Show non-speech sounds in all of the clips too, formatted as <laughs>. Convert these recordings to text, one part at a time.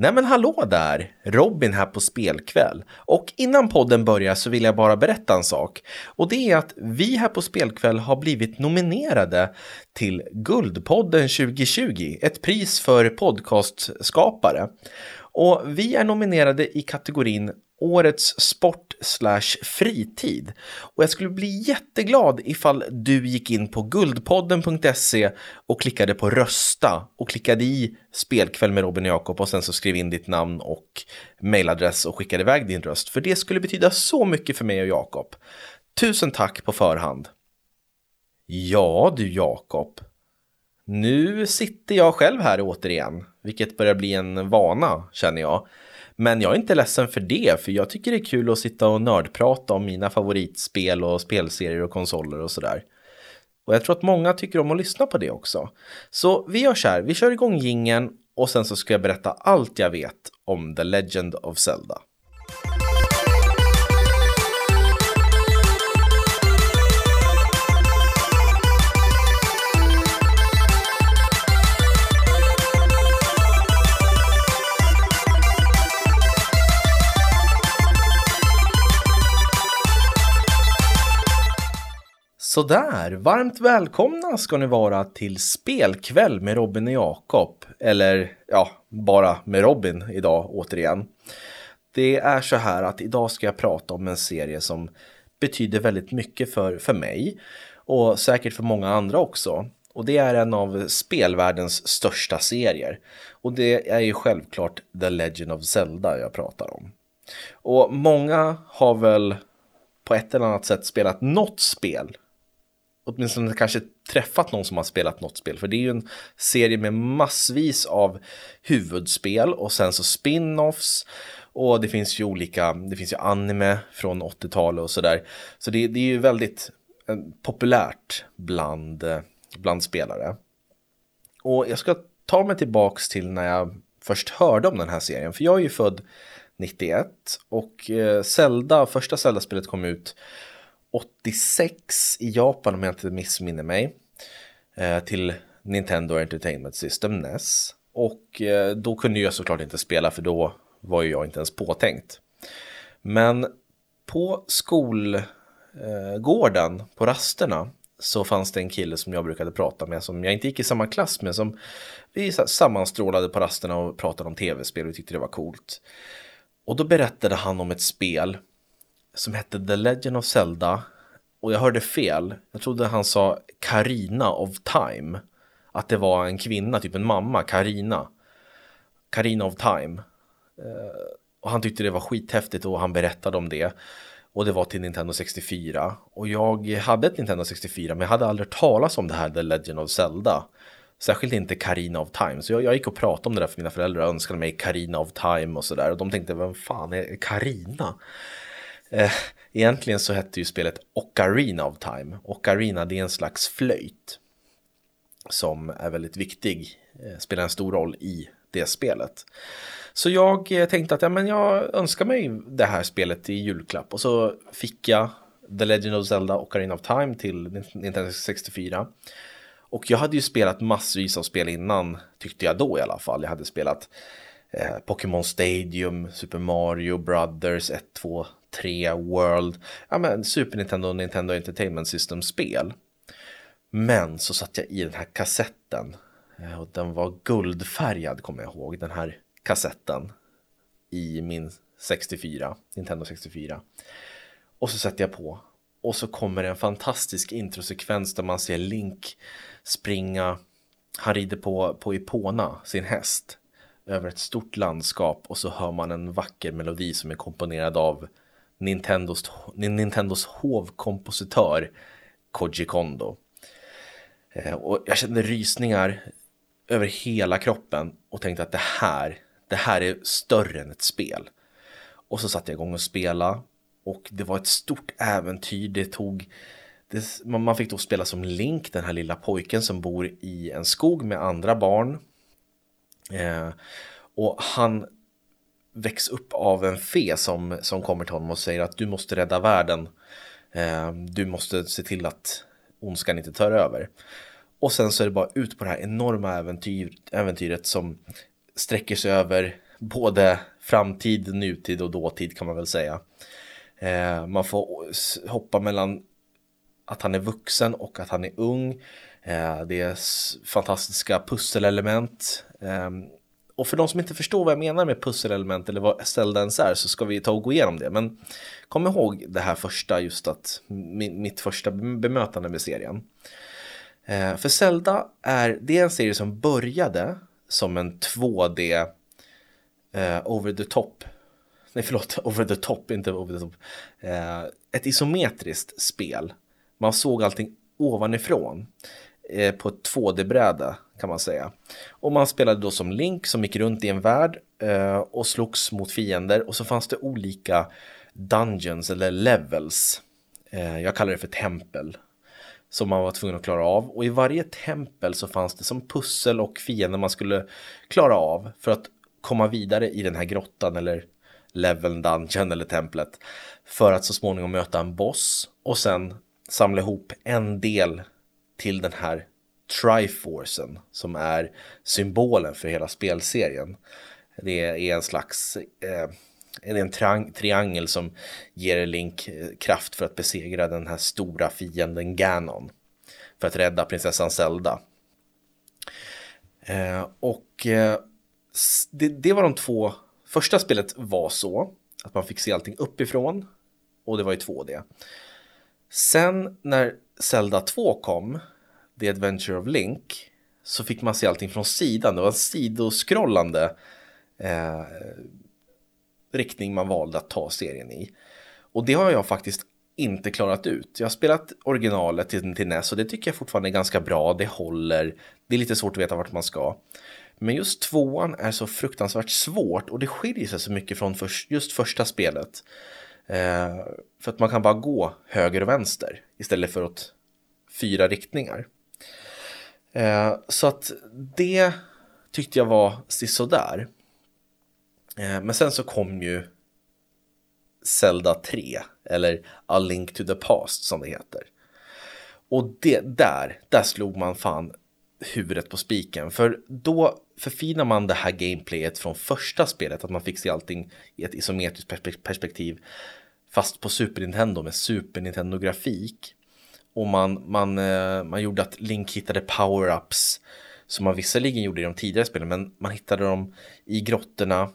Nej men hallå där! Robin här på Spelkväll. Och innan podden börjar så vill jag bara berätta en sak. Och det är att vi här på Spelkväll har blivit nominerade till Guldpodden 2020. Ett pris för podcastskapare. Och vi är nominerade i kategorin årets sport slash fritid. Och jag skulle bli jätteglad ifall du gick in på guldpodden.se och klickade på rösta och klickade i spelkväll med Robin och Jakob och sen så skrev in ditt namn och mailadress och skickade iväg din röst. För det skulle betyda så mycket för mig och Jakob. Tusen tack på förhand. Ja du Jakob. Nu sitter jag själv här återigen, vilket börjar bli en vana känner jag. Men jag är inte ledsen för det, för jag tycker det är kul att sitta och nördprata om mina favoritspel och spelserier och konsoler och sådär. Och jag tror att många tycker om att lyssna på det också. Så vi gör så här, vi kör igång gingen och sen så ska jag berätta allt jag vet om The Legend of Zelda. Sådär, varmt välkomna ska ni vara till spelkväll med Robin och Jakob. Eller ja, bara med Robin idag återigen. Det är så här att idag ska jag prata om en serie som betyder väldigt mycket för, för mig och säkert för många andra också. Och det är en av spelvärldens största serier. Och det är ju självklart The Legend of Zelda jag pratar om. Och många har väl på ett eller annat sätt spelat något spel åtminstone kanske träffat någon som har spelat något spel. För det är ju en serie med massvis av huvudspel och sen så spin-offs. Och det finns ju olika, det finns ju anime från 80-talet och sådär. Så det, det, är ju väldigt eh, populärt bland, eh, bland spelare. Och jag ska ta mig tillbaks till när jag först hörde om den här serien. För jag är ju född 91 och eh, Zelda, första Zelda-spelet kom ut 86 i Japan om jag inte missminner mig. Eh, till Nintendo Entertainment System NES. Och eh, då kunde jag såklart inte spela för då var ju jag inte ens påtänkt. Men på skolgården, eh, på rasterna, så fanns det en kille som jag brukade prata med som jag inte gick i samma klass med. Som vi sammanstrålade på rasterna och pratade om tv-spel och tyckte det var coolt. Och då berättade han om ett spel som hette The Legend of Zelda och jag hörde fel. Jag trodde han sa Karina of Time. Att det var en kvinna, typ en mamma, Karina. Karina of Time. Eh, och han tyckte det var skithäftigt och han berättade om det. Och det var till Nintendo 64. Och jag hade ett Nintendo 64 men jag hade aldrig talat om det här The Legend of Zelda. Särskilt inte Karina of Time. Så jag, jag gick och pratade om det där för mina föräldrar och önskade mig Karina of Time och sådär. Och de tänkte, vem fan är Karina? Eh, egentligen så hette ju spelet Ocarina of Time. Ocarina det är en slags flöjt som är väldigt viktig, eh, spelar en stor roll i det spelet. Så jag eh, tänkte att ja, men jag önskar mig det här spelet i julklapp och så fick jag The Legend of Zelda Ocarina of Time till Nintendo 64. Och jag hade ju spelat massvis av spel innan, tyckte jag då i alla fall. Jag hade spelat eh, Pokémon Stadium, Super Mario Brothers 1, 2, 3 World, ja men Super Nintendo och Nintendo Entertainment System-spel. Men så satt jag i den här kassetten. Eh, och den var guldfärgad kommer jag ihåg, den här kassetten. I min 64, Nintendo 64. Och så sätter jag på. Och så kommer en fantastisk introsekvens där man ser Link springa, han rider på, på Ipona, sin häst, över ett stort landskap och så hör man en vacker melodi som är komponerad av Nintendos, Nintendos hovkompositör Koji Kondo. Eh, och jag kände rysningar över hela kroppen och tänkte att det här, det här är större än ett spel. Och så satte jag igång och spela och det var ett stort äventyr. Det tog det, man fick då spela som Link, den här lilla pojken som bor i en skog med andra barn. Eh, och han väcks upp av en fe som, som kommer till honom och säger att du måste rädda världen. Eh, du måste se till att ondskan inte tar över. Och sen så är det bara ut på det här enorma äventyr, äventyret som sträcker sig över både framtid, nutid och dåtid kan man väl säga. Eh, man får hoppa mellan att han är vuxen och att han är ung. Eh, det är fantastiska pusselelement. Ehm, och för de som inte förstår vad jag menar med pusselelement eller vad Zelda ens är så ska vi ta och gå igenom det. Men kom ihåg det här första, just att mitt första bemötande med serien. Eh, för Zelda är, det är en serie som började som en 2D eh, over the top. Nej förlåt, <laughs> over the top, inte over the top. Eh, ett isometriskt spel. Man såg allting ovanifrån eh, på ett 2D-bräde kan man säga. Och man spelade då som Link som gick runt i en värld eh, och slogs mot fiender och så fanns det olika dungeons eller levels. Eh, jag kallar det för tempel som man var tvungen att klara av. Och i varje tempel så fanns det som pussel och fiender man skulle klara av för att komma vidare i den här grottan eller leveln, dungeon eller templet. För att så småningom möta en boss och sen samla ihop en del till den här Triforcen som är symbolen för hela spelserien. Det är en slags eh, är en triang triangel som ger Link eh, kraft för att besegra den här stora fienden Ganon. För att rädda prinsessan Zelda. Eh, och eh, det, det, var de två, första spelet var så att man fick se allting uppifrån och det var ju 2D. Sen när Zelda 2 kom, The Adventure of Link, så fick man se allting från sidan. Det var en sidoskrollande eh, riktning man valde att ta serien i. Och det har jag faktiskt inte klarat ut. Jag har spelat originalet till, till NES och det tycker jag fortfarande är ganska bra. Det håller. Det är lite svårt att veta vart man ska. Men just tvåan är så fruktansvärt svårt och det skiljer sig så mycket från för, just första spelet. Eh, för att man kan bara gå höger och vänster istället för åt fyra riktningar. Eh, så att det tyckte jag var sådär. Eh, men sen så kom ju Zelda 3, eller A Link to the Past som det heter. Och det, där, där slog man fan huvudet på spiken. För då förfinar man det här gameplayet från första spelet, att man fick se allting i ett isometriskt perspektiv. Fast på Super Nintendo med Super Nintendo-grafik. Och man, man, eh, man gjorde att Link hittade power-ups som man visserligen gjorde i de tidigare spelen, men man hittade dem i grottorna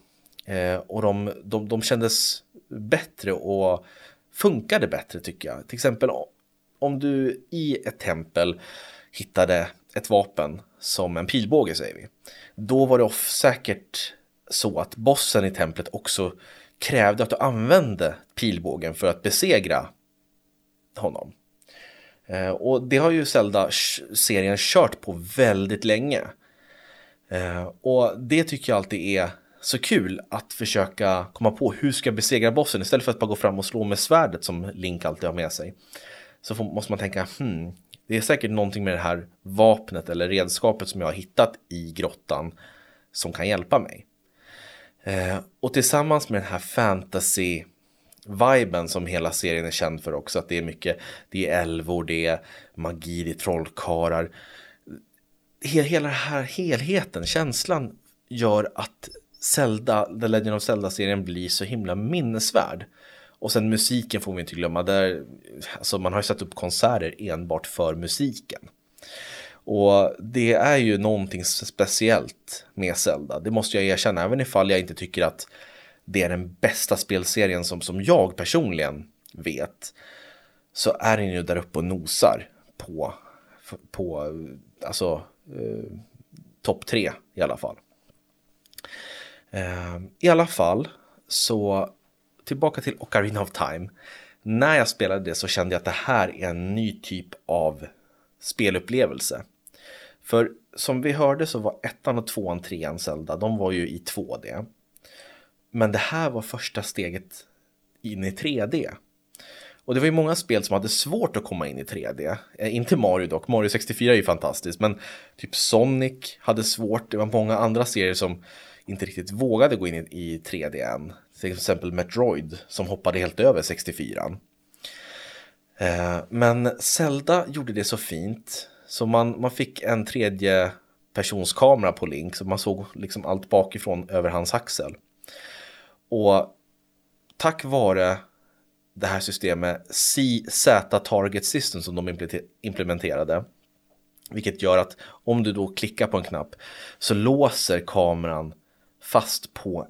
Eh, och de, de, de kändes bättre och funkade bättre tycker jag. Till exempel om du i ett tempel hittade ett vapen som en pilbåge säger vi. Då var det säkert så att bossen i templet också krävde att du använde pilbågen för att besegra honom. Eh, och det har ju Zelda-serien kört på väldigt länge. Eh, och det tycker jag alltid är så kul att försöka komma på hur ska jag besegra bossen istället för att bara gå fram och slå med svärdet som Link alltid har med sig. Så får, måste man tänka, hmm, det är säkert någonting med det här vapnet eller redskapet som jag har hittat i grottan som kan hjälpa mig. Eh, och tillsammans med den här fantasy viben som hela serien är känd för också, att det är mycket, det är älvor, det är magi, det är trollkarlar. Hela den här helheten, känslan gör att Zelda, The Legend of Zelda-serien blir så himla minnesvärd. Och sen musiken får vi inte glömma, där, alltså man har ju satt upp konserter enbart för musiken. Och det är ju någonting speciellt med Zelda, det måste jag erkänna, även ifall jag inte tycker att det är den bästa spelserien som, som jag personligen vet. Så är den ju där uppe och nosar på, på alltså, eh, topp tre i alla fall. Eh, I alla fall, så tillbaka till Ocarina of Time. När jag spelade det så kände jag att det här är en ny typ av spelupplevelse. För som vi hörde så var ettan och tvåan, trean Zelda, de var ju i 2D. Men det här var första steget in i 3D. Och det var ju många spel som hade svårt att komma in i 3D. Eh, inte Mario dock, Mario 64 är ju fantastiskt, men typ Sonic hade svårt. Det var många andra serier som inte riktigt vågade gå in i 3D än. Till exempel Metroid som hoppade helt över 64. Eh, men Zelda gjorde det så fint så man, man fick en tredje personskamera på Link så man såg liksom allt bakifrån över hans axel. Och tack vare det här systemet CZ Target System som de implementerade vilket gör att om du då klickar på en knapp så låser kameran fast på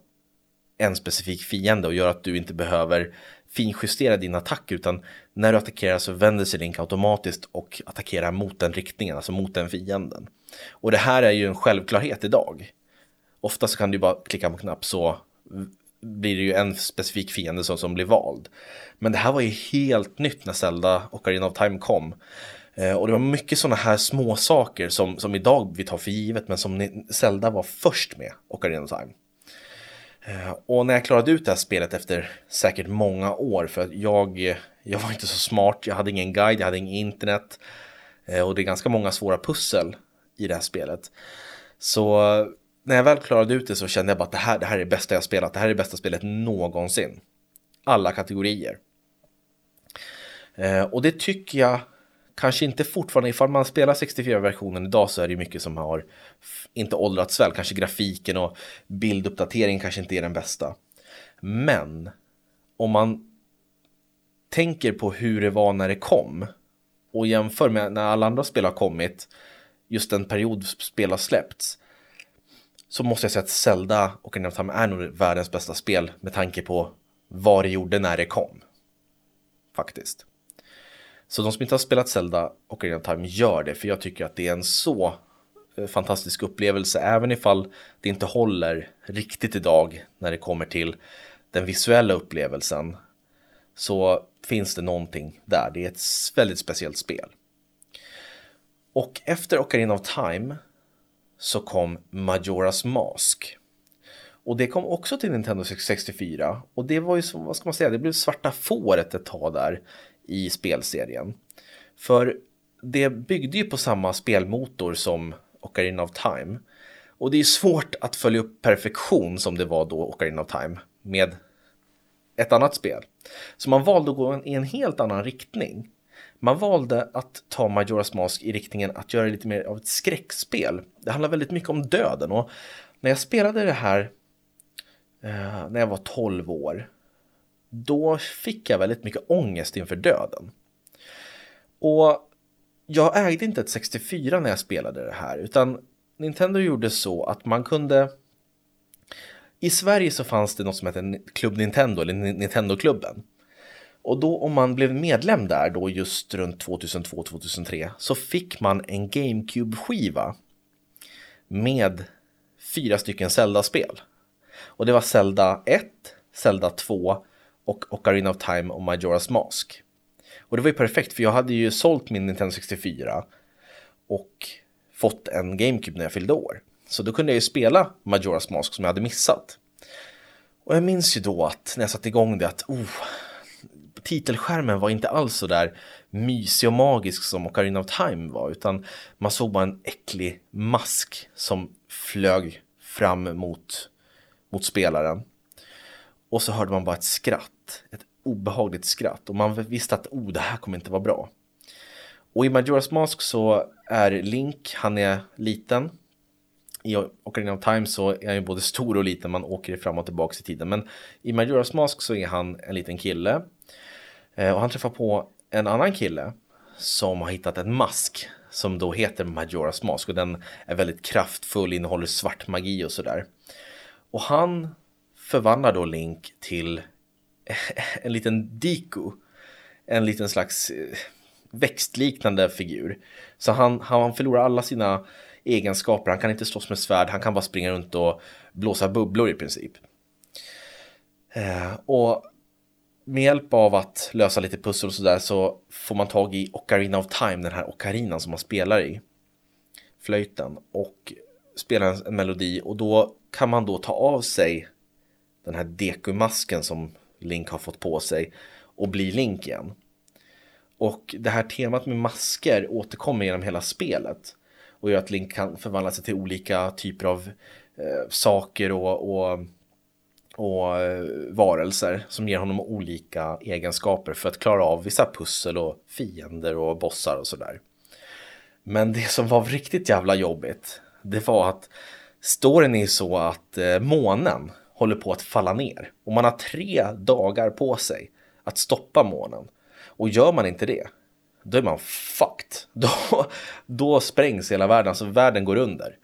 en specifik fiende och gör att du inte behöver finjustera din attack utan när du attackerar så vänder sig Link automatiskt och attackerar mot den riktningen, alltså mot den fienden. Och det här är ju en självklarhet idag. Ofta så kan du bara klicka på en knapp så blir det ju en specifik fiende som, som blir vald. Men det här var ju helt nytt när Zelda och Arena of Time kom. Eh, och det var mycket sådana här små saker som, som idag vi tar för givet men som Zelda var först med och Arena of Time. Eh, och när jag klarade ut det här spelet efter säkert många år för att jag, jag var inte så smart, jag hade ingen guide, jag hade ingen internet eh, och det är ganska många svåra pussel i det här spelet. Så när jag väl klarade ut det så kände jag bara att det här, det här är det bästa jag spelat, det här är det bästa spelet någonsin. Alla kategorier. Eh, och det tycker jag kanske inte fortfarande, ifall man spelar 64-versionen idag så är det mycket som har inte åldrats väl, kanske grafiken och bilduppdatering kanske inte är den bästa. Men om man tänker på hur det var när det kom och jämför med när alla andra spel har kommit, just den period spel har släppts, så måste jag säga att Zelda och of Time är nog världens bästa spel med tanke på vad det gjorde när det kom. Faktiskt. Så de som inte har spelat Zelda och of Time gör det, för jag tycker att det är en så eh, fantastisk upplevelse, även ifall det inte håller riktigt idag när det kommer till den visuella upplevelsen. Så finns det någonting där, det är ett väldigt speciellt spel. Och efter Ocarina of Time så kom Majoras Mask. Och det kom också till Nintendo 64 och det var ju, vad ska man säga, det blev svarta fåret ett tag där i spelserien. För det byggde ju på samma spelmotor som Ocarina of Time. Och det är svårt att följa upp perfektion som det var då Ocarina of Time med ett annat spel. Så man valde att gå i en helt annan riktning. Man valde att ta Majora's Mask i riktningen att göra det lite mer av ett skräckspel. Det handlar väldigt mycket om döden och när jag spelade det här eh, när jag var 12 år då fick jag väldigt mycket ångest inför döden. Och jag ägde inte ett 64 när jag spelade det här, utan Nintendo gjorde så att man kunde... I Sverige så fanns det något som hette Club Nintendo, eller Nintendo-klubben. Och då om man blev medlem där då just runt 2002-2003 så fick man en GameCube-skiva med fyra stycken Zelda-spel. Och det var Zelda 1, Zelda 2, och Ocarina of Time och Majora's Mask. Och det var ju perfekt för jag hade ju sålt min Nintendo 64 och fått en GameCube när jag fyllde år. Så då kunde jag ju spela Majora's Mask som jag hade missat. Och jag minns ju då att när jag satte igång det att oh, titelskärmen var inte alls så där mysig och magisk som Ocarina of Time var utan man såg bara en äcklig mask som flög fram mot, mot spelaren. Och så hörde man bara ett skratt, ett obehagligt skratt och man visste att oh, det här kommer inte vara bra. Och i Majora's Mask så är Link, han är liten. I Ocarina of Time så är han ju både stor och liten, man åker fram och tillbaka i tiden. Men i Majora's Mask så är han en liten kille. Eh, och han träffar på en annan kille som har hittat en mask som då heter Majora's Mask och den är väldigt kraftfull, innehåller svart magi och sådär. Och han förvandlar då Link till <laughs> en liten Diku. En liten slags eh, växtliknande figur. Så han, han förlorar alla sina egenskaper. Han kan inte slåss med svärd, han kan bara springa runt och blåsa bubblor i princip. Eh, och med hjälp av att lösa lite pussel och sådär så får man tag i Ocarina of Time, den här ocarinan som man spelar i. Flöjten och spelar en melodi och då kan man då ta av sig den här dekumasken som Link har fått på sig och bli Link igen. Och det här temat med masker återkommer genom hela spelet och gör att Link kan förvandla sig till olika typer av eh, saker och, och, och eh, varelser som ger honom olika egenskaper för att klara av vissa pussel och fiender och bossar och sådär. Men det som var riktigt jävla jobbigt det var att storyn är så att eh, månen håller på att falla ner och man har tre dagar på sig att stoppa månen. Och gör man inte det, då är man fucked. <laughs> Då, då sprängs hela världen, så världen går under.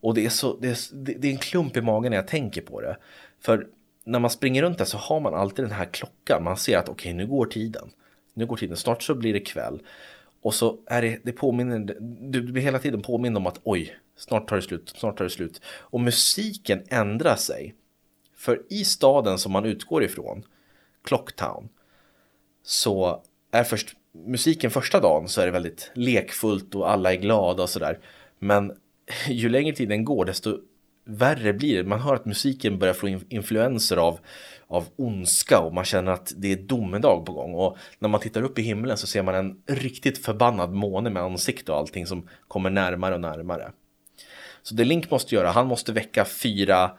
Och det är, så, det, är, det är en klump i magen när jag tänker på det. För när man springer runt där så har man alltid den här klockan. Man ser att okej, okay, nu går tiden. Nu går tiden, snart så blir det kväll. Och så är det, det påminner, du blir hela tiden påmind om att oj, snart tar det slut, snart tar det slut. Och musiken ändrar sig. För i staden som man utgår ifrån, Clocktown, så är först musiken första dagen så är det väldigt lekfullt och alla är glada och sådär. Men ju längre tiden går desto värre blir det. Man hör att musiken börjar få influenser av, av ondska och man känner att det är domedag på gång. Och när man tittar upp i himlen så ser man en riktigt förbannad måne med ansikte och allting som kommer närmare och närmare. Så det Link måste göra, han måste väcka fyra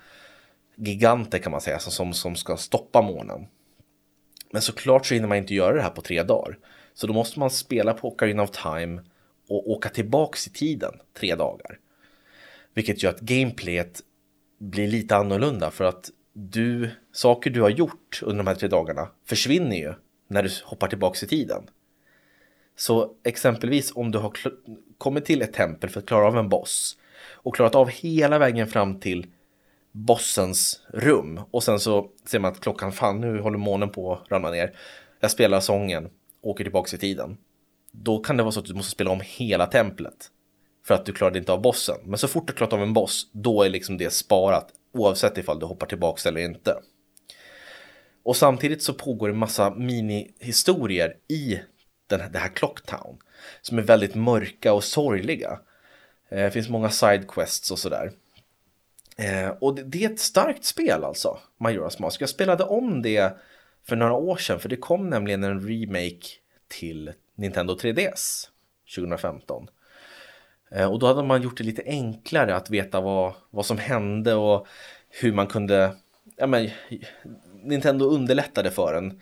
giganter kan man säga som, som ska stoppa månen. Men såklart så hinner man inte göra det här på tre dagar. Så då måste man spela på Ocarina of Time och åka tillbaks i tiden tre dagar. Vilket gör att gameplayet blir lite annorlunda för att du, saker du har gjort under de här tre dagarna försvinner ju när du hoppar tillbaks i tiden. Så exempelvis om du har kommit till ett tempel för att klara av en boss och klarat av hela vägen fram till bossens rum och sen så ser man att klockan, fan nu håller månen på att ramla ner. Jag spelar sången, åker tillbaks i tiden. Då kan det vara så att du måste spela om hela templet för att du klarade inte av bossen. Men så fort du klarat av en boss, då är liksom det sparat oavsett ifall du hoppar tillbaka eller inte. Och samtidigt så pågår det massa minihistorier i den, det här Clocktown som är väldigt mörka och sorgliga. Det finns många sidequests och sådär. Eh, och det, är ett starkt spel alltså, Majora's Mask. Jag spelade om det för några år sedan för det kom nämligen en remake till Nintendo 3DS 2015. Eh, och då hade man gjort det lite enklare att veta vad, vad som hände och hur man kunde... Ja, men, Nintendo underlättade för en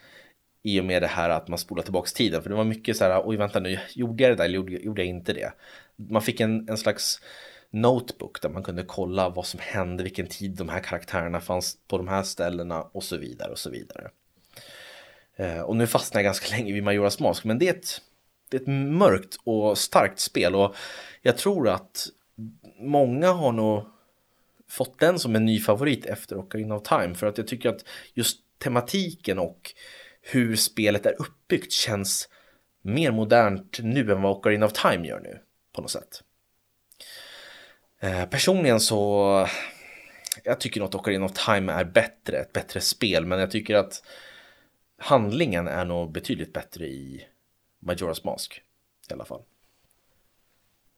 i och med det här att man spolar tillbaka tiden. För det var mycket så här, oj vänta nu, gjorde jag det där eller gjorde, gjorde jag inte det? Man fick en, en slags notebook där man kunde kolla vad som hände, vilken tid de här karaktärerna fanns på de här ställena och så vidare och så vidare. Eh, och nu fastnar jag ganska länge vid Majoras Mask, men det är ett, det är ett mörkt och starkt spel och jag tror att många har nog fått den som en ny favorit efter Ocarina of Time för att jag tycker att just tematiken och hur spelet är uppbyggt känns mer modernt nu än vad Ocarina of Time gör nu på något sätt. Eh, personligen så jag tycker nog att Ocarina of Time är bättre, ett bättre spel, men jag tycker att handlingen är nog betydligt bättre i Majora's Mask i alla fall.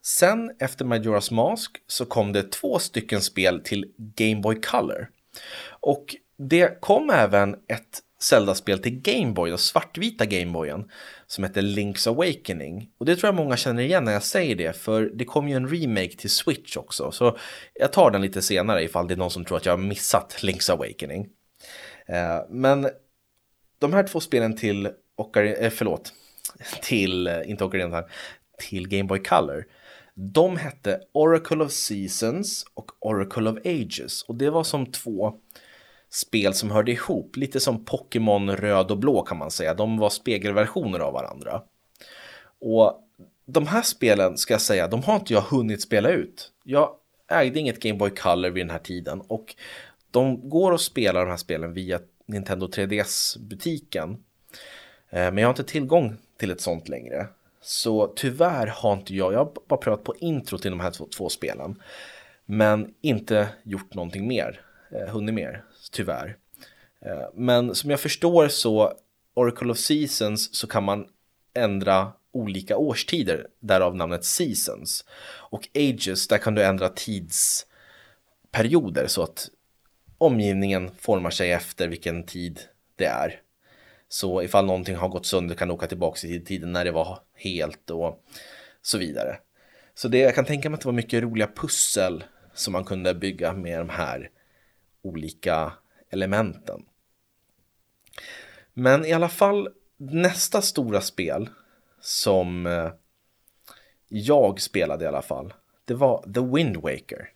Sen efter Majora's Mask så kom det två stycken spel till Game Boy Color. Och det kom även ett Zelda-spel till Game Boy, den svartvita Gameboyen, som heter Link's Awakening. Och det tror jag många känner igen när jag säger det, för det kom ju en remake till Switch också. Så jag tar den lite senare ifall det är någon som tror att jag har missat Link's Awakening. Eh, men de här två spelen till, Ocarina, eh, förlåt, till, eh, inte Ocarina, till Game Boy Color de hette Oracle of Seasons och Oracle of Ages och det var som två spel som hörde ihop, lite som Pokémon röd och blå kan man säga. De var spegelversioner av varandra. Och de här spelen ska jag säga, de har inte jag hunnit spela ut. Jag ägde inget Game Boy Color vid den här tiden och de går att spela de här spelen via Nintendo 3DS-butiken. Eh, men jag har inte tillgång till ett sånt längre. Så tyvärr har inte jag, jag har bara prövat på intro till de här två, två spelen. Men inte gjort någonting mer, eh, hunnit mer, tyvärr. Eh, men som jag förstår så, Oracle of Seasons så kan man ändra olika årstider, därav namnet Seasons. Och Ages, där kan du ändra tidsperioder så att omgivningen formar sig efter vilken tid det är. Så ifall någonting har gått sönder kan du åka tillbaka i tiden när det var helt och så vidare. Så det, jag kan tänka mig att det var mycket roliga pussel som man kunde bygga med de här olika elementen. Men i alla fall nästa stora spel som eh, jag spelade i alla fall, det var The Wind Waker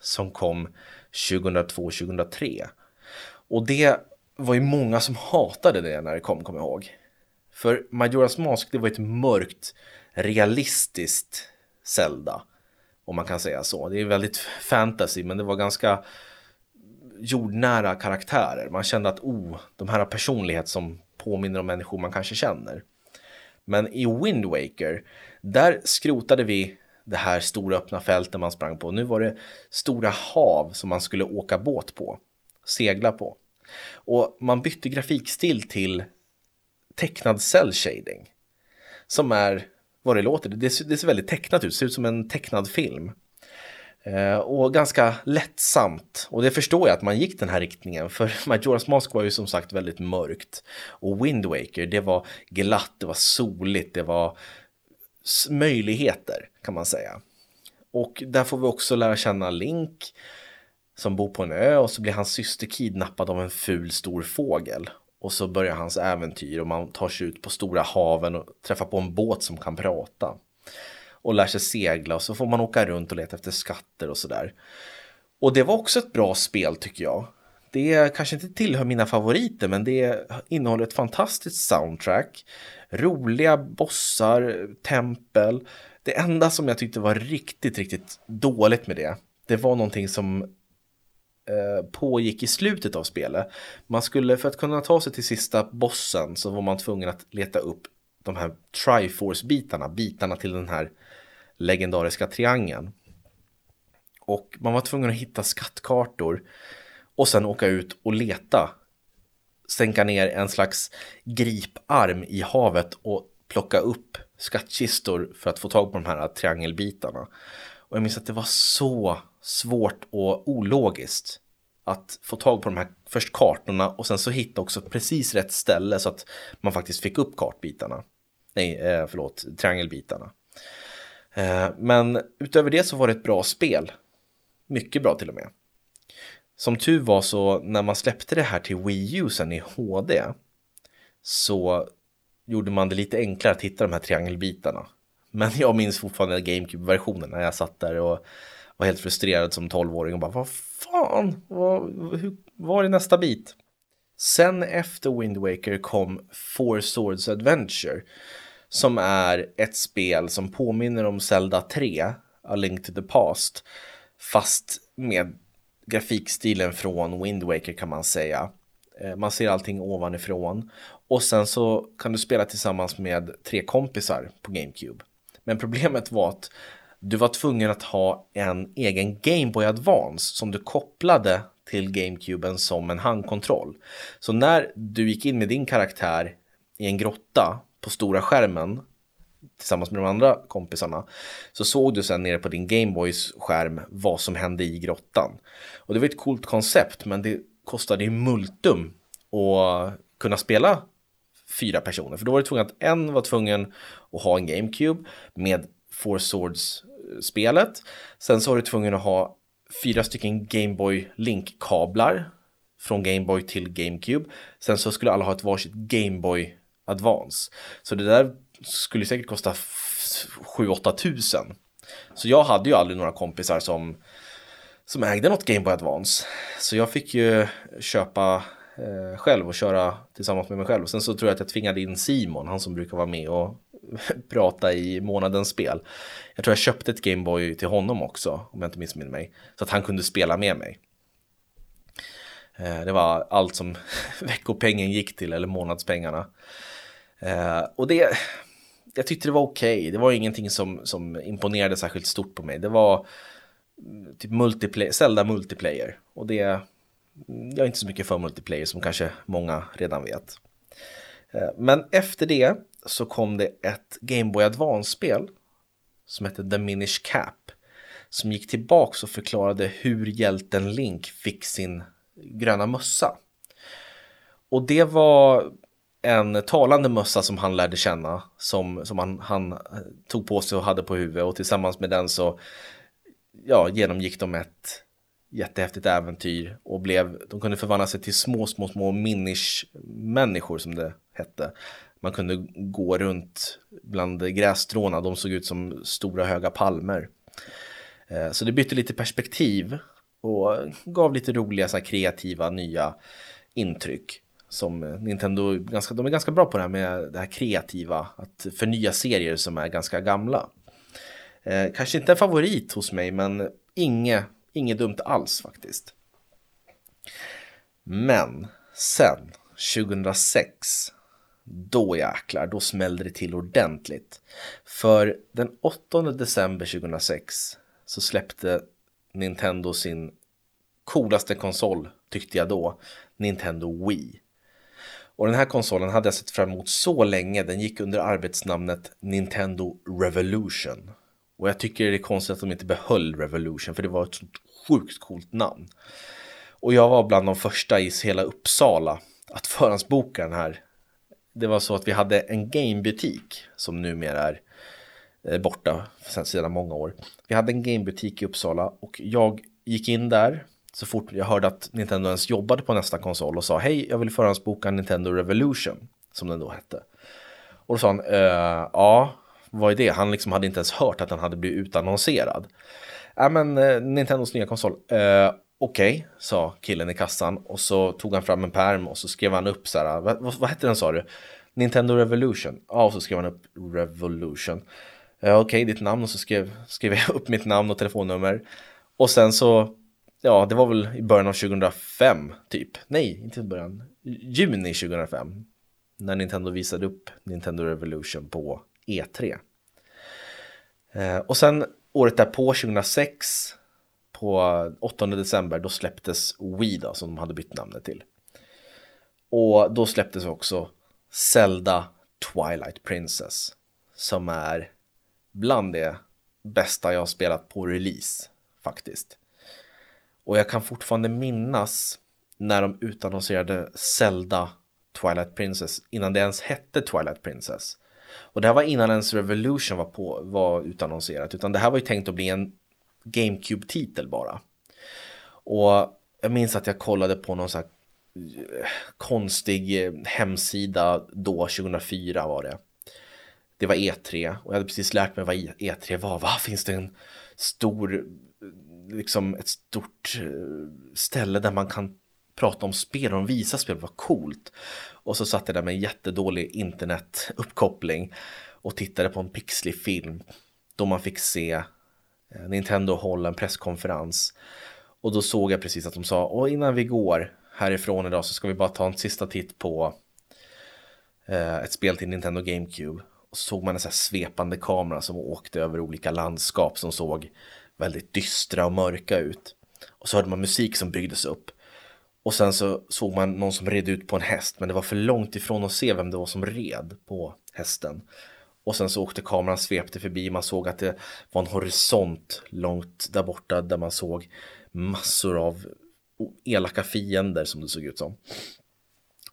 som kom 2002-2003. Och det var ju många som hatade det när det kom, kommer jag ihåg. För Majora's Mask, det var ett mörkt, realistiskt Zelda. Om man kan säga så. Det är väldigt fantasy, men det var ganska jordnära karaktärer. Man kände att oh, de här har personlighet som påminner om människor man kanske känner. Men i Wind Waker, där skrotade vi det här stora öppna fältet man sprang på. Nu var det stora hav som man skulle åka båt på, segla på. Och man bytte grafikstil till tecknad cell shading. Som är vad det låter, det ser, det ser väldigt tecknat ut, det ser ut som en tecknad film. Eh, och ganska lättsamt. Och det förstår jag att man gick den här riktningen. För <laughs> Majora's Mask var ju som sagt väldigt mörkt. Och Wind Waker, det var glatt, det var soligt, det var möjligheter kan man säga. Och där får vi också lära känna Link som bor på en ö och så blir hans syster kidnappad av en ful stor fågel. Och så börjar hans äventyr och man tar sig ut på stora haven och träffar på en båt som kan prata. Och lär sig segla och så får man åka runt och leta efter skatter och sådär. Och det var också ett bra spel tycker jag. Det kanske inte tillhör mina favoriter men det innehåller ett fantastiskt soundtrack. Roliga bossar, tempel. Det enda som jag tyckte var riktigt, riktigt dåligt med det, det var någonting som Eh, pågick i slutet av spelet. Man skulle, för att kunna ta sig till sista bossen så var man tvungen att leta upp de här Triforce-bitarna, bitarna till den här legendariska triangeln. Och man var tvungen att hitta skattkartor och sen åka ut och leta. Sänka ner en slags griparm i havet och plocka upp skattkistor för att få tag på de här triangelbitarna. Och jag minns att det var så svårt och ologiskt att få tag på de här först kartorna och sen så hitta också precis rätt ställe så att man faktiskt fick upp kartbitarna. Nej, eh, förlåt, triangelbitarna. Eh, men utöver det så var det ett bra spel. Mycket bra till och med. Som tur var så när man släppte det här till Wii U sen i HD så gjorde man det lite enklare att hitta de här triangelbitarna. Men jag minns fortfarande GameCube-versionen när jag satt där och var helt frustrerad som 12-åring och bara vad fan, vad, hur, var är nästa bit? Sen efter Wind Waker kom Four Swords Adventure som är ett spel som påminner om Zelda 3, A Link to the Past, fast med grafikstilen från Wind Waker kan man säga. Eh, man ser allting ovanifrån och sen så kan du spela tillsammans med tre kompisar på GameCube. Men problemet var att du var tvungen att ha en egen Game Boy Advance som du kopplade till GameCuben som en handkontroll. Så när du gick in med din karaktär i en grotta på stora skärmen tillsammans med de andra kompisarna så såg du sen nere på din Gameboys skärm vad som hände i grottan. Och det var ett coolt koncept men det kostade ju multum att kunna spela fyra personer. För då var det tvungen att en var tvungen att ha en GameCube med Four swords spelet, Sen så var du tvungen att ha fyra stycken Gameboy Link-kablar från Gameboy till GameCube. Sen så skulle alla ha ett varsitt Gameboy Advance. Så det där skulle säkert kosta 7-8 tusen. Så jag hade ju aldrig några kompisar som, som ägde något Gameboy Advance. Så jag fick ju köpa eh, själv och köra tillsammans med mig själv. Sen så tror jag att jag tvingade in Simon, han som brukar vara med och <laughs> prata i månadens spel. Jag tror jag köpte ett Gameboy till honom också, om jag inte missminner mig. Så att han kunde spela med mig. Eh, det var allt som <laughs> veckopengen gick till, eller månadspengarna. Eh, och det, jag tyckte det var okej. Okay. Det var ingenting som, som imponerade särskilt stort på mig. Det var mm, typ multiplayer, Zelda multiplayer. Och det, mm, jag är inte så mycket för multiplayer som kanske många redan vet. Eh, men efter det så kom det ett Game Boy Advance-spel som hette The Minish Cap. Som gick tillbaks och förklarade hur hjälten Link fick sin gröna mössa. Och det var en talande mössa som han lärde känna som, som han, han eh, tog på sig och hade på huvudet och tillsammans med den så ja, genomgick de ett jättehäftigt äventyr och blev, de kunde förvandla sig till små, små, små minish-människor som det hette. Man kunde gå runt bland grässtråna, de såg ut som stora höga palmer. Eh, så det bytte lite perspektiv och gav lite roliga så här, kreativa nya intryck som eh, Nintendo, ganska, de är ganska bra på det här med det här kreativa, att förnya serier som är ganska gamla. Eh, kanske inte en favorit hos mig, men inget, inget dumt alls faktiskt. Men sen 2006, då jäklar, då smällde det till ordentligt. För den 8 december 2006 så släppte Nintendo sin coolaste konsol, tyckte jag då, Nintendo Wii. Och den här konsolen hade jag sett fram emot så länge. Den gick under arbetsnamnet Nintendo Revolution. Och jag tycker det är konstigt att de inte behöll Revolution för det var ett sånt sjukt coolt namn. Och jag var bland de första i hela Uppsala att förhandsboka den här. Det var så att vi hade en gamebutik som numera är eh, borta sedan många år. Vi hade en gamebutik i Uppsala och jag gick in där så fort jag hörde att Nintendo ens jobbade på nästa konsol och sa hej, jag vill förhandsboka Nintendo Revolution, som den då hette. Och då sa han, äh, ja, vad är det? Han liksom hade inte ens hört att den hade blivit utannonserad. Ja, men äh, Nintendos nya konsol. Okej, okay, sa killen i kassan och så tog han fram en pärm och så skrev han upp så här, vad, vad, vad hette den sa du? Nintendo Revolution. Ja, och så skrev han upp Revolution. Ja, Okej, okay, ditt namn och så skrev, skrev jag upp mitt namn och telefonnummer. Och sen så ja, det var väl i början av 2005 typ. Nej, inte i början. Juni 2005. När Nintendo visade upp Nintendo Revolution på E3. Eh, och sen året därpå, 2006, på 8 december, då släpptes Wii då, som de hade bytt namnet till. Och då släpptes också Zelda Twilight Princess, som är bland det bästa jag har spelat på release, faktiskt. Och jag kan fortfarande minnas när de utannonserade Zelda Twilight Princess innan det ens hette Twilight Princess. Och det här var innan ens Revolution var, på, var utannonserat utan det här var ju tänkt att bli en GameCube-titel bara. Och jag minns att jag kollade på någon sån här eh, konstig eh, hemsida då, 2004 var det. Det var E3 och jag hade precis lärt mig vad E3 var. Va, finns det en stor liksom ett stort eh, ställe där man kan prata om spel och visa spel, vad coolt. Och så satt jag där med en jättedålig internetuppkoppling och tittade på en pixlig film då man fick se Eh, Nintendo hålla en presskonferens. Och då såg jag precis att de sa, och innan vi går härifrån idag så ska vi bara ta en sista titt på eh, ett spel till Nintendo GameCube. Och så såg man en sån här svepande kamera som åkte över olika landskap som såg väldigt dystra och mörka ut. Och så hörde man musik som byggdes upp. Och sen så såg man någon som red ut på en häst men det var för långt ifrån att se vem det var som red på hästen. Och sen så åkte kameran svepte förbi, man såg att det var en horisont långt där borta där man såg massor av elaka fiender som det såg ut som.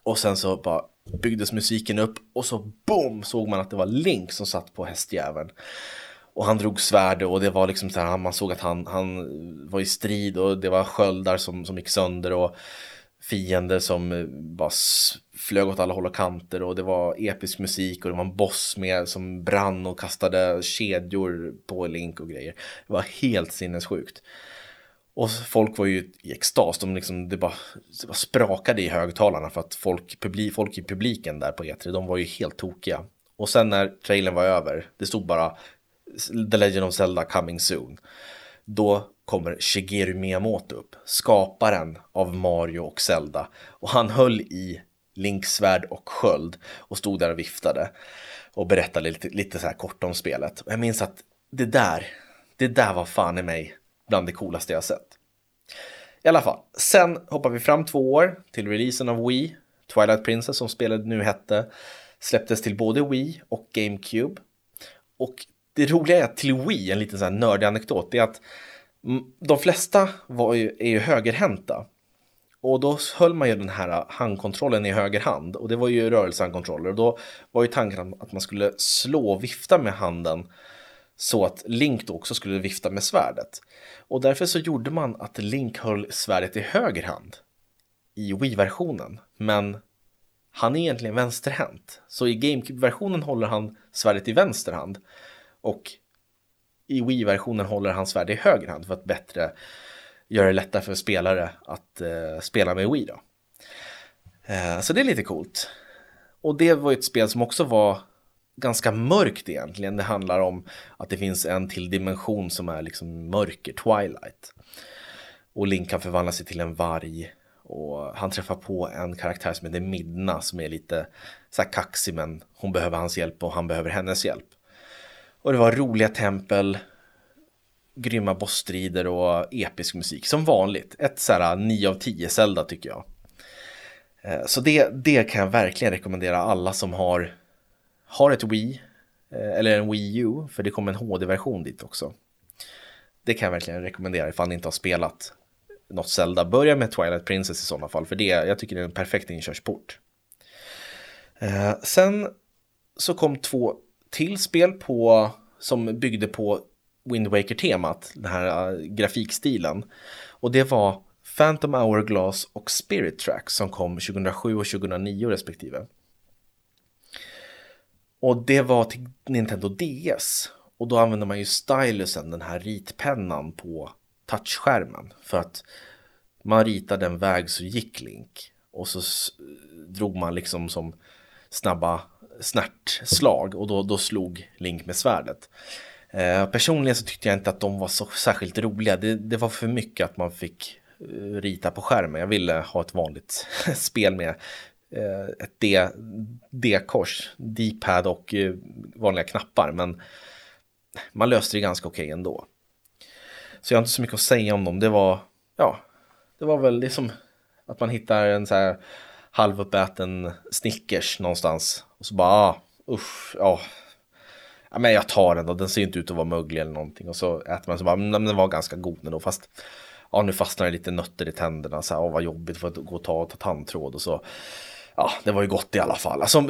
Och sen så bara byggdes musiken upp och så boom såg man att det var Link som satt på hästjäveln. Och han drog svärd och det var liksom så här, man såg att han, han var i strid och det var sköldar som, som gick sönder och fiender som eh, bara flög åt alla håll och kanter och det var episk musik och det var en boss med som brann och kastade kedjor på Link och grejer. Det var helt sinnessjukt. Och folk var ju i extas, de liksom, det, bara, det bara sprakade i högtalarna för att folk, publi, folk i publiken där på E3, de var ju helt tokiga. Och sen när trailern var över, det stod bara The Legend of Zelda coming soon. Då kommer Shigeru Miyamoto upp, skaparen av Mario och Zelda. Och han höll i Links svärd och sköld och stod där och viftade och berättade lite, lite så här kort om spelet. Och jag minns att det där, det där var fan i mig bland det coolaste jag sett. I alla fall, sen hoppar vi fram två år till releasen av Wii. Twilight Princess som spelet nu hette släpptes till både Wii och GameCube. Och det roliga är att till Wii, en liten så här nördig anekdot, det är att Mm, de flesta var ju, är ju högerhänta. Och då höll man ju den här handkontrollen i höger hand och det var ju rörelsehandkontroller och då var ju tanken att man skulle slå och vifta med handen så att Link då också skulle vifta med svärdet. Och därför så gjorde man att Link höll svärdet i höger hand i Wii-versionen. Men han är egentligen vänsterhänt. Så i GameCube-versionen håller han svärdet i vänster hand. Och i Wii-versionen håller han svärd i höger hand för att bättre göra det lättare för spelare att eh, spela med Wii. Då. Eh, så det är lite coolt. Och det var ju ett spel som också var ganska mörkt egentligen. Det handlar om att det finns en till dimension som är liksom mörker, Twilight. Och Link kan förvandla sig till en varg. Och han träffar på en karaktär som heter Midna som är lite så här kaxig men hon behöver hans hjälp och han behöver hennes hjälp. Och det var roliga tempel, grymma bossstrider och episk musik som vanligt. Ett så här 9 av 10 Zelda tycker jag. Eh, så det, det kan jag verkligen rekommendera alla som har, har ett Wii eh, eller en Wii U, för det kommer en HD-version dit också. Det kan jag verkligen rekommendera ifall ni inte har spelat något Zelda. Börja med Twilight Princess i sådana fall, för det, jag tycker det är en perfekt inkörsport. Eh, sen så kom två till spel på, som byggde på Wind Waker-temat, den här uh, grafikstilen. Och det var Phantom Hourglass och Spirit Tracks som kom 2007 och 2009 respektive. Och det var till Nintendo DS. Och då använde man ju stylusen, den här ritpennan på touchskärmen. För att man ritade en väg så gick Link. Och så drog man liksom som snabba snärtslag och då, då slog Link med svärdet. Eh, personligen så tyckte jag inte att de var så särskilt roliga. Det, det var för mycket att man fick eh, rita på skärmen. Jag ville ha ett vanligt <laughs> spel med eh, ett D-kors, D-pad och eh, vanliga knappar. Men man löste det ganska okej okay ändå. Så jag har inte så mycket att säga om dem. Det var, ja, det var väl det som att man hittar en så här halvuppäten Snickers någonstans. Och så bara, ah, usch, ja. ja. Men jag tar den då, den ser inte ut att vara möglig eller någonting. Och så äter man så bara, mm, men den var ganska god ändå. Fast ja, nu fastnar det lite nötter i tänderna. Så här, åh, vad jobbigt för att gå och ta, ta tandtråd och så. Ja, det var ju gott i alla fall. Alltså,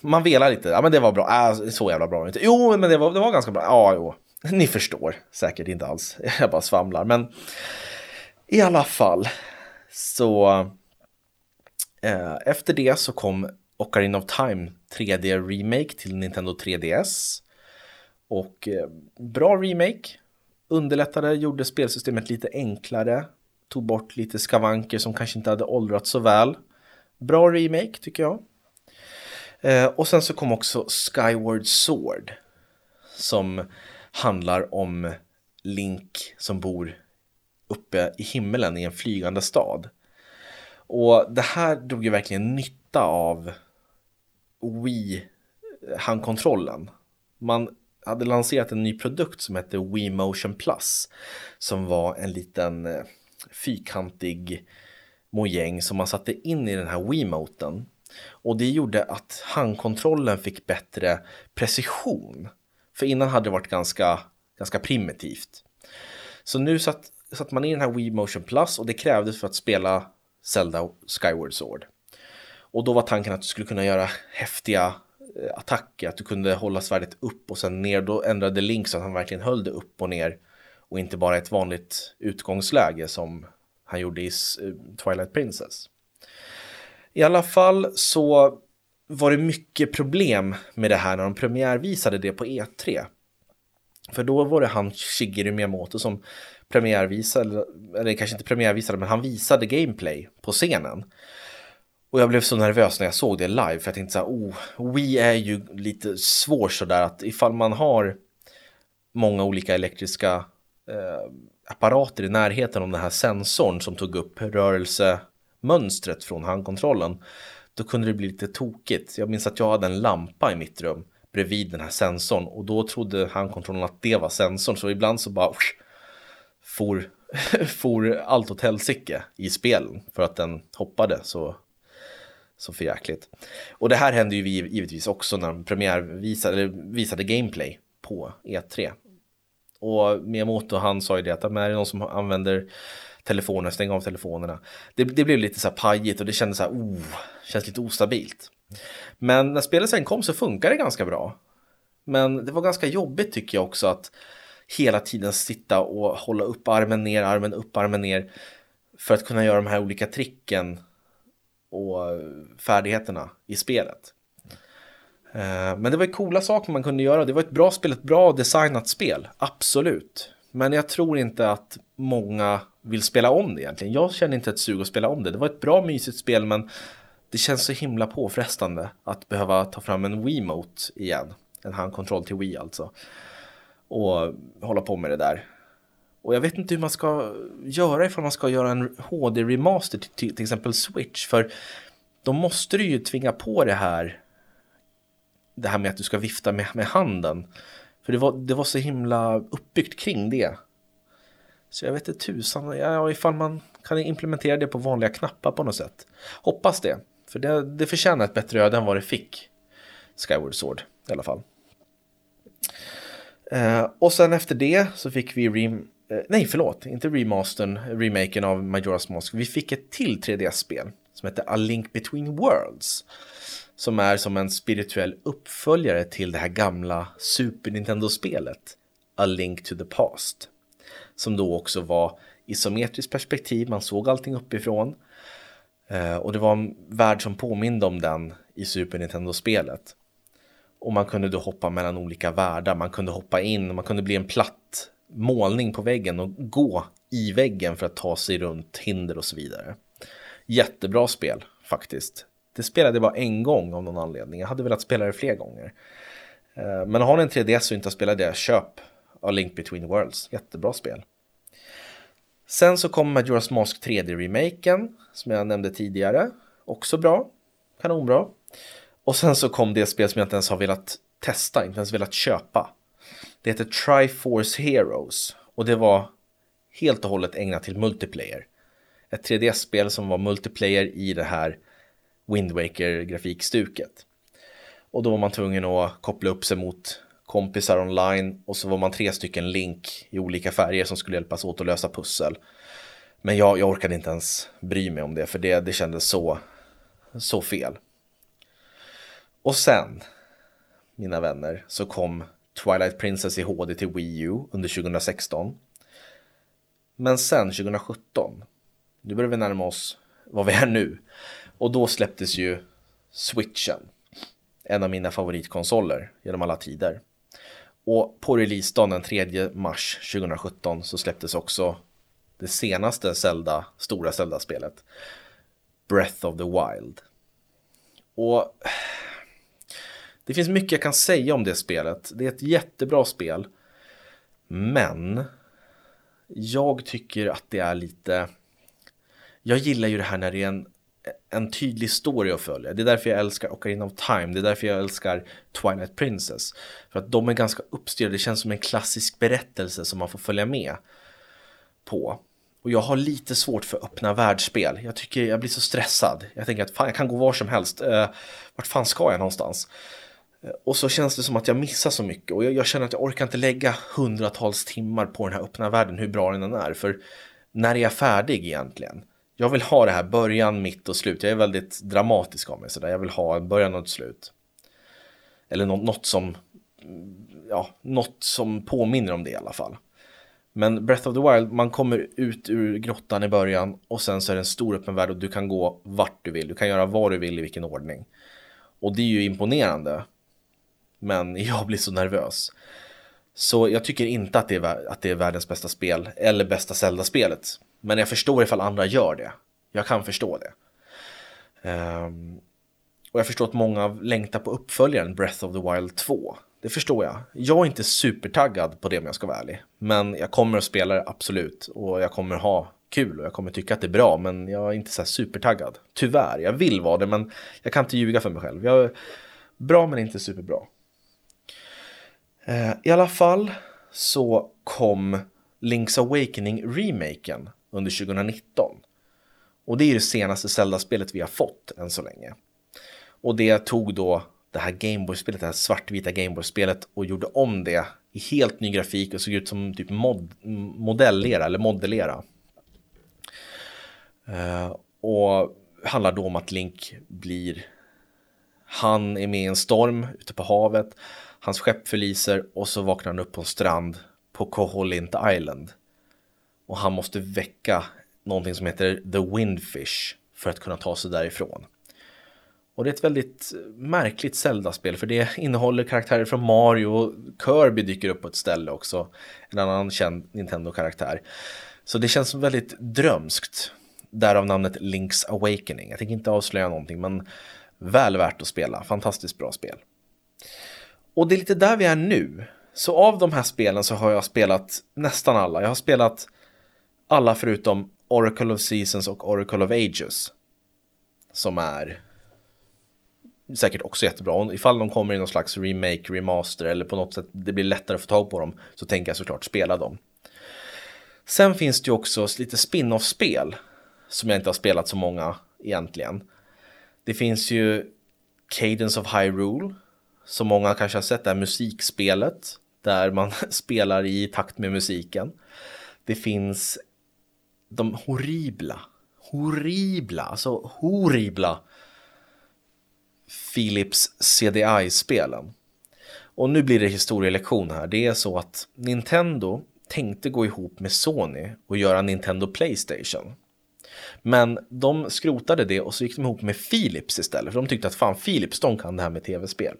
man velar lite. Ja, men det var bra. Äh, så jävla bra inte. Jo, men det var, det var ganska bra. Ja, jo. <laughs> Ni förstår säkert inte alls. <laughs> Jag bara svamlar. Men i alla fall så eh, efter det så kom Ocarina of Time 3D Remake till Nintendo 3DS. Och eh, bra remake. Underlättade, gjorde spelsystemet lite enklare. Tog bort lite skavanker som kanske inte hade åldrats så väl. Bra remake tycker jag. Eh, och sen så kom också Skyward Sword. Som handlar om Link som bor uppe i himmelen i en flygande stad. Och det här drog ju verkligen nytta av Wii eh, handkontrollen. Man hade lanserat en ny produkt som hette Wii Motion Plus som var en liten eh, fyrkantig mojäng som man satte in i den här Wiimoten. Och det gjorde att handkontrollen fick bättre precision. För innan hade det varit ganska, ganska primitivt. Så nu satt, satt man i den här Wii Motion Plus och det krävdes för att spela Zelda Skyward Sword. Och då var tanken att du skulle kunna göra häftiga eh, attacker, att du kunde hålla svärdet upp och sen ner. Då ändrade Link så att han verkligen höll det upp och ner och inte bara ett vanligt utgångsläge som han gjorde i eh, Twilight Princess. I alla fall så var det mycket problem med det här när de premiärvisade det på E3. För då var det han Shigeru Miyamoto som premiärvisade, eller kanske inte premiärvisade, men han visade gameplay på scenen. Och jag blev så nervös när jag såg det live för jag tänkte så här, oh, Wii är ju lite svår sådär att ifall man har många olika elektriska eh, apparater i närheten om den här sensorn som tog upp rörelsemönstret från handkontrollen, då kunde det bli lite tokigt. Jag minns att jag hade en lampa i mitt rum bredvid den här sensorn och då trodde handkontrollen att det var sensorn så ibland så bara for, <laughs> for allt åt helsike i spelen för att den hoppade så, så förjäkligt. Och det här hände ju givetvis också när de premiärvisade eller visade gameplay på E3. Och Miyamoto han sa ju det att är det någon som använder telefoner, stäng av telefonerna. Det, det blev lite så här pajigt och det kändes så här, oh, känns lite ostabilt. Men när spelet sen kom så funkade det ganska bra. Men det var ganska jobbigt tycker jag också att hela tiden sitta och hålla upp armen ner, armen upp, armen ner för att kunna göra de här olika tricken och färdigheterna i spelet. Eh, men det var ju coola saker man kunde göra. Det var ett bra spel, ett bra designat spel. Absolut. Men jag tror inte att många vill spela om det egentligen. Jag känner inte ett sug att spela om det. Det var ett bra mysigt spel men det känns så himla påfrestande att behöva ta fram en Wiimote igen. En handkontroll till Wii alltså. Och hålla på med det där. Och jag vet inte hur man ska göra ifall man ska göra en HD-remaster till, till, till exempel Switch. För då måste du ju tvinga på det här det här med att du ska vifta med, med handen. För det var, det var så himla uppbyggt kring det. Så jag vet inte tusan, ja, ifall man kan implementera det på vanliga knappar på något sätt. Hoppas det, för det, det förtjänar ett bättre öde än vad det fick. Skyward Sword i alla fall. Eh, och sen efter det så fick vi rem eh, nej förlåt, inte remastern, remaken av Majora's Mask. Vi fick ett till 3D-spel som heter A Link Between Worlds som är som en spirituell uppföljare till det här gamla Super Nintendo-spelet A Link to the Past. Som då också var isometriskt perspektiv, man såg allting uppifrån. Eh, och det var en värld som påminde om den i Super Nintendo-spelet. Och man kunde då hoppa mellan olika världar, man kunde hoppa in, man kunde bli en platt målning på väggen och gå i väggen för att ta sig runt hinder och så vidare. Jättebra spel faktiskt. Det spelade jag bara en gång av någon anledning. Jag hade velat spela det fler gånger. Eh, men har ni en 3DS och inte har spelat det, köp A Link Between Worlds. Jättebra spel. Sen så kom Majora's Mask 3D-remaken, som jag nämnde tidigare. Också bra. Kanonbra. Och sen så kom det spel som jag inte ens har velat testa, inte ens velat köpa. Det heter Triforce Heroes och det var helt och hållet ägnat till multiplayer. Ett 3D-spel som var multiplayer i det här Wind Waker-grafikstuket. Och då var man tvungen att koppla upp sig mot kompisar online och så var man tre stycken link i olika färger som skulle hjälpas åt att lösa pussel. Men jag, jag orkade inte ens bry mig om det för det, det kändes så, så fel. Och sen, mina vänner, så kom Twilight Princess i HD till Wii U under 2016. Men sen 2017, nu börjar vi närma oss vad vi är nu. Och då släpptes ju Switchen, en av mina favoritkonsoler genom alla tider. Och på releasedagen den 3 mars 2017 så släpptes också det senaste Zelda, stora Zelda-spelet, Breath of the Wild. Och det finns mycket jag kan säga om det spelet. Det är ett jättebra spel. Men jag tycker att det är lite... Jag gillar ju det här när det är en en tydlig story att följa. Det är därför jag älskar Ocarina of Time, det är därför jag älskar Twilight Princess. För att de är ganska uppstyrda, det känns som en klassisk berättelse som man får följa med på. Och jag har lite svårt för öppna världsspel. Jag tycker jag blir så stressad. Jag tänker att fan, jag kan gå var som helst. Uh, vart fan ska jag någonstans? Eh, och så känns det som att jag missar så mycket och jag, jag, känner att jag orkar inte lägga hundratals timmar på den här öppna världen, hur bra den än är. För när är jag färdig egentligen? jag vill ha det här början, mitt och slut. Jag är väldigt dramatisk av mig sådär. Jag vill ha en början och ett slut. Eller något, något som, ja, något som påminner om det i alla fall. Men Breath of the Wild, man kommer ut ur grottan i början och sen så är det en stor öppen värld och du kan gå vart du vill. Du kan göra vad du vill i vilken ordning. Och det är ju imponerande. Men <laughs> jag blir så nervös. Så jag tycker inte att det är, att det är världens bästa spel eller bästa Zelda-spelet. Men jag förstår ifall andra gör det. Jag kan förstå det. Um, och jag förstår att många längtar på uppföljaren Breath of the Wild 2. Det förstår jag. Jag är inte supertaggad på det om jag ska vara ärlig. Men jag kommer att spela det absolut. Och jag kommer ha kul och jag kommer tycka att det är bra. Men jag är inte så supertaggad. Tyvärr, jag vill vara det men jag kan inte ljuga för mig själv. Jag är bra men inte superbra. Eh, I alla fall så kom Link's Awakening-remaken under 2019. Och det är det senaste Zelda-spelet vi har fått än så länge. Och det tog då det här Gameboy-spelet, det här svartvita Gameboy-spelet och gjorde om det i helt ny grafik och såg ut som typ mod modellera eller modellera. Uh, och handlar då om att Link blir han är med i en storm ute på havet. Hans skepp förliser och så vaknar han upp på en strand på Koholint Island. Och han måste väcka någonting som heter The Windfish för att kunna ta sig därifrån. Och det är ett väldigt märkligt Zelda-spel för det innehåller karaktärer från Mario och Kirby dyker upp på ett ställe också. En annan känd Nintendo-karaktär. Så det känns väldigt drömskt. Därav namnet Link's Awakening. Jag tänker inte avslöja någonting men väl värt att spela. Fantastiskt bra spel. Och det är lite där vi är nu. Så av de här spelen så har jag spelat nästan alla. Jag har spelat alla förutom Oracle of Seasons och Oracle of Ages. Som är säkert också jättebra. Ifall de kommer i någon slags remake, remaster eller på något sätt det blir lättare att få tag på dem så tänker jag såklart spela dem. Sen finns det ju också lite spin-off-spel som jag inte har spelat så många egentligen. Det finns ju Cadence of Hyrule som många kanske har sett, det här musikspelet där man <laughs> spelar i takt med musiken. Det finns de horribla, horribla, alltså horribla Philips CDI-spelen. Och nu blir det historielektion här. Det är så att Nintendo tänkte gå ihop med Sony och göra Nintendo Playstation. Men de skrotade det och så gick de ihop med Philips istället. För de tyckte att fan Philips, de kan det här med tv-spel.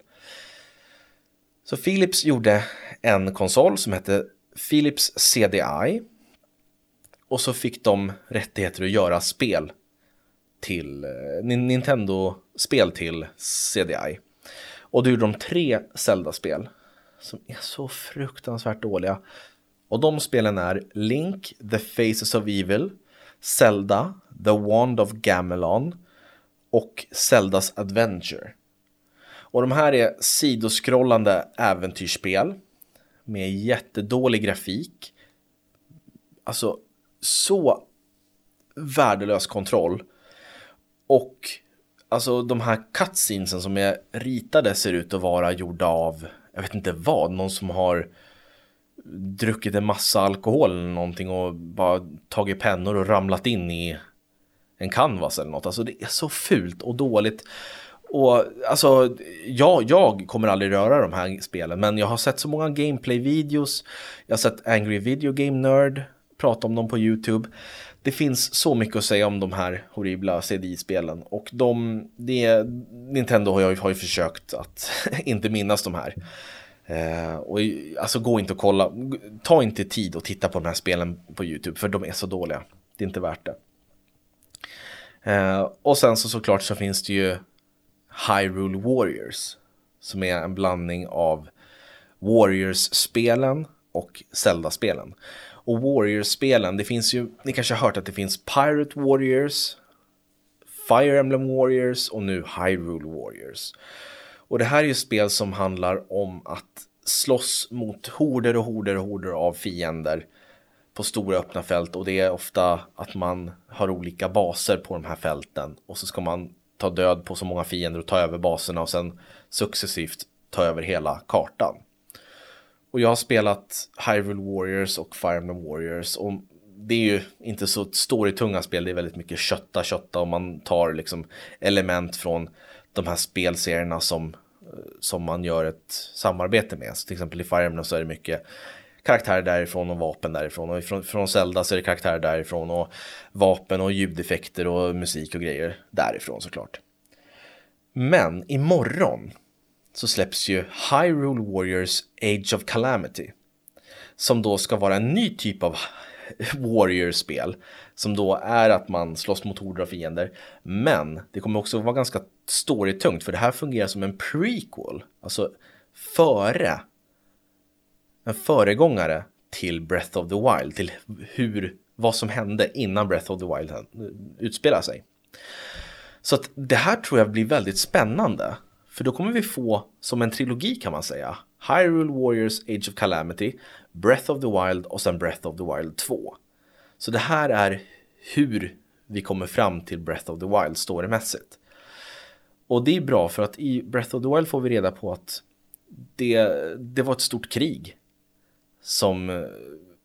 Så Philips gjorde en konsol som hette Philips CDI. Och så fick de rättigheter att göra spel till eh, Nintendo-spel till CDI. Och då gjorde de tre Zelda-spel som är så fruktansvärt dåliga. Och de spelen är Link, The Faces of Evil, Zelda, The Wand of Gamelon och Zeldas Adventure. Och de här är sidoskrollande äventyrsspel med jättedålig grafik. Alltså så värdelös kontroll. Och alltså de här cutscenesen som är ritade ser ut att vara gjorda av, jag vet inte vad, någon som har druckit en massa alkohol eller någonting och bara tagit pennor och ramlat in i en canvas eller något. Alltså det är så fult och dåligt. Och alltså, ja, jag kommer aldrig röra de här spelen, men jag har sett så många gameplay-videos. Jag har sett Angry Video Game Nerd prata om dem på YouTube. Det finns så mycket att säga om de här horribla CDI-spelen och de, det, Nintendo har ju, har ju försökt att <laughs> inte minnas de här. Eh, och alltså gå inte och kolla, ta inte tid och titta på de här spelen på YouTube för de är så dåliga. Det är inte värt det. Eh, och sen så såklart så finns det ju Hyrule Warriors som är en blandning av Warriors-spelen och Zelda-spelen. Och Warriors-spelen, det finns ju, ni kanske har hört att det finns Pirate Warriors, Fire Emblem Warriors och nu Hyrule Warriors. Och det här är ju spel som handlar om att slåss mot horder och horder och horder av fiender på stora öppna fält och det är ofta att man har olika baser på de här fälten och så ska man ta död på så många fiender och ta över baserna och sen successivt ta över hela kartan. Och jag har spelat Hyrule Warriors och Fire Emblem Warriors och det är ju inte så storytunga spel, det är väldigt mycket kötta kötta och man tar liksom element från de här spelserierna som, eh, som man gör ett samarbete med. Så till exempel i Fire Emblem så är det mycket karaktärer därifrån och vapen därifrån. Och från, från Zelda så är det karaktärer därifrån och vapen och ljudeffekter och musik och grejer därifrån såklart. Men imorgon så släpps ju Hyrule Warriors Age of Calamity. Som då ska vara en ny typ av <laughs> Warriors-spel. Som då är att man slåss mot horder av fiender. Men det kommer också vara ganska storytungt för det här fungerar som en prequel. Alltså före. En föregångare till Breath of the Wild. Till hur, vad som hände innan Breath of the Wild eh, utspelar sig. Så att det här tror jag blir väldigt spännande. För då kommer vi få som en trilogi kan man säga. Hyrule Warriors Age of Calamity, Breath of the Wild och sen Breath of the Wild 2. Så det här är hur vi kommer fram till Breath of the Wild storymässigt. Och det är bra för att i Breath of the Wild får vi reda på att det, det var ett stort krig som eh,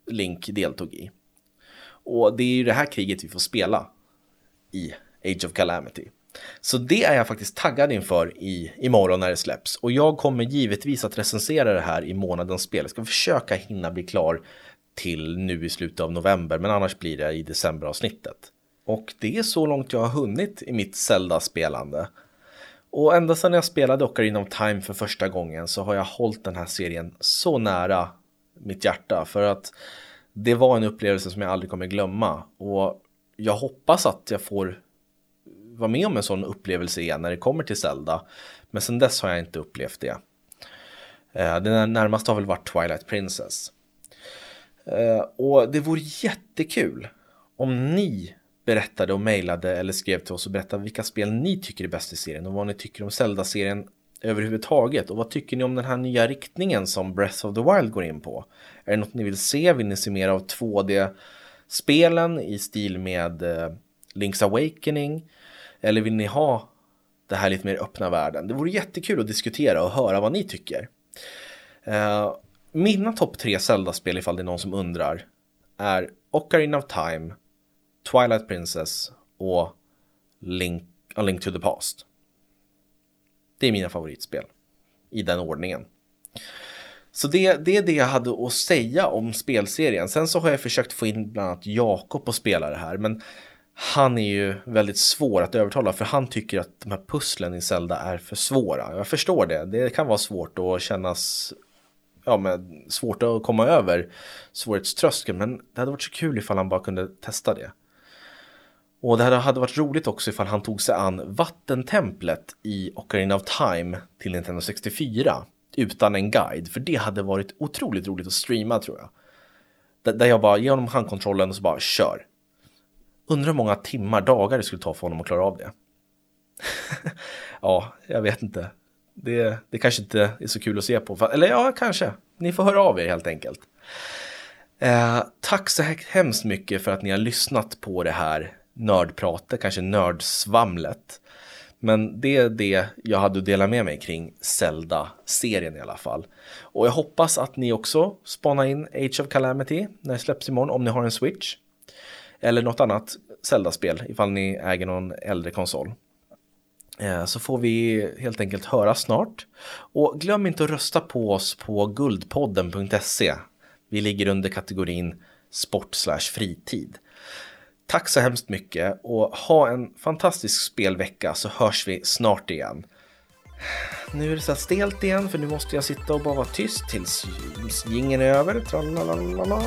Link deltog i. Och det är ju det här kriget vi får spela i Age of Calamity. Så det är jag faktiskt taggad inför i, imorgon när det släpps. Och jag kommer givetvis att recensera det här i månadens spel. Jag ska försöka hinna bli klar till nu i slutet av november, men annars blir det i decemberavsnittet. Och det är så långt jag har hunnit i mitt Zelda-spelande. Och ända sedan jag spelade Ocarina of Time för första gången så har jag hållit den här serien så nära mitt hjärta för att det var en upplevelse som jag aldrig kommer glömma och jag hoppas att jag får vara med om en sån upplevelse igen när det kommer till Zelda. Men sen dess har jag inte upplevt det. Eh, det närmaste har väl varit Twilight Princess. Eh, och det vore jättekul om ni berättade och mejlade eller skrev till oss och berättade vilka spel ni tycker är bäst i serien och vad ni tycker om Zelda-serien överhuvudtaget och vad tycker ni om den här nya riktningen som Breath of the Wild går in på? Är det något ni vill se? Vill ni se mer av 2D-spelen i stil med eh, Link's Awakening? Eller vill ni ha det här lite mer öppna världen? Det vore jättekul att diskutera och höra vad ni tycker. Eh, mina topp tre Zelda-spel ifall det är någon som undrar är Ocarina of Time, Twilight Princess och Link, A Link to the Past. Det är mina favoritspel i den ordningen. Så det, det är det jag hade att säga om spelserien. Sen så har jag försökt få in bland annat Jakob att spela det här, men han är ju väldigt svår att övertala för han tycker att de här pusslen i Zelda är för svåra. Jag förstår det. Det kan vara svårt att kännas ja, men svårt att komma över svårighetströskeln. Men det hade varit så kul ifall han bara kunde testa det. Och det hade varit roligt också ifall han tog sig an vattentemplet i Ocarina of Time till Nintendo 64 utan en guide. För det hade varit otroligt roligt att streama tror jag. Där jag bara ger honom handkontrollen och så bara kör. Undrar hur många timmar, dagar det skulle ta för honom att klara av det. <laughs> ja, jag vet inte. Det, det kanske inte är så kul att se på. Eller ja, kanske. Ni får höra av er helt enkelt. Eh, tack så hemskt mycket för att ni har lyssnat på det här nördpratet, kanske nördsvamlet. Men det är det jag hade att dela med mig kring Zelda-serien i alla fall. Och jag hoppas att ni också spanar in Age of Calamity när det släpps imorgon om ni har en Switch. Eller något annat Zelda-spel ifall ni äger någon äldre konsol. Eh, så får vi helt enkelt höra snart. Och glöm inte att rösta på oss på guldpodden.se. Vi ligger under kategorin sport fritid. Tack så hemskt mycket och ha en fantastisk spelvecka så hörs vi snart igen. Nu är det så stelt igen för nu måste jag sitta och bara vara tyst tills jingeln är över. Tralalala.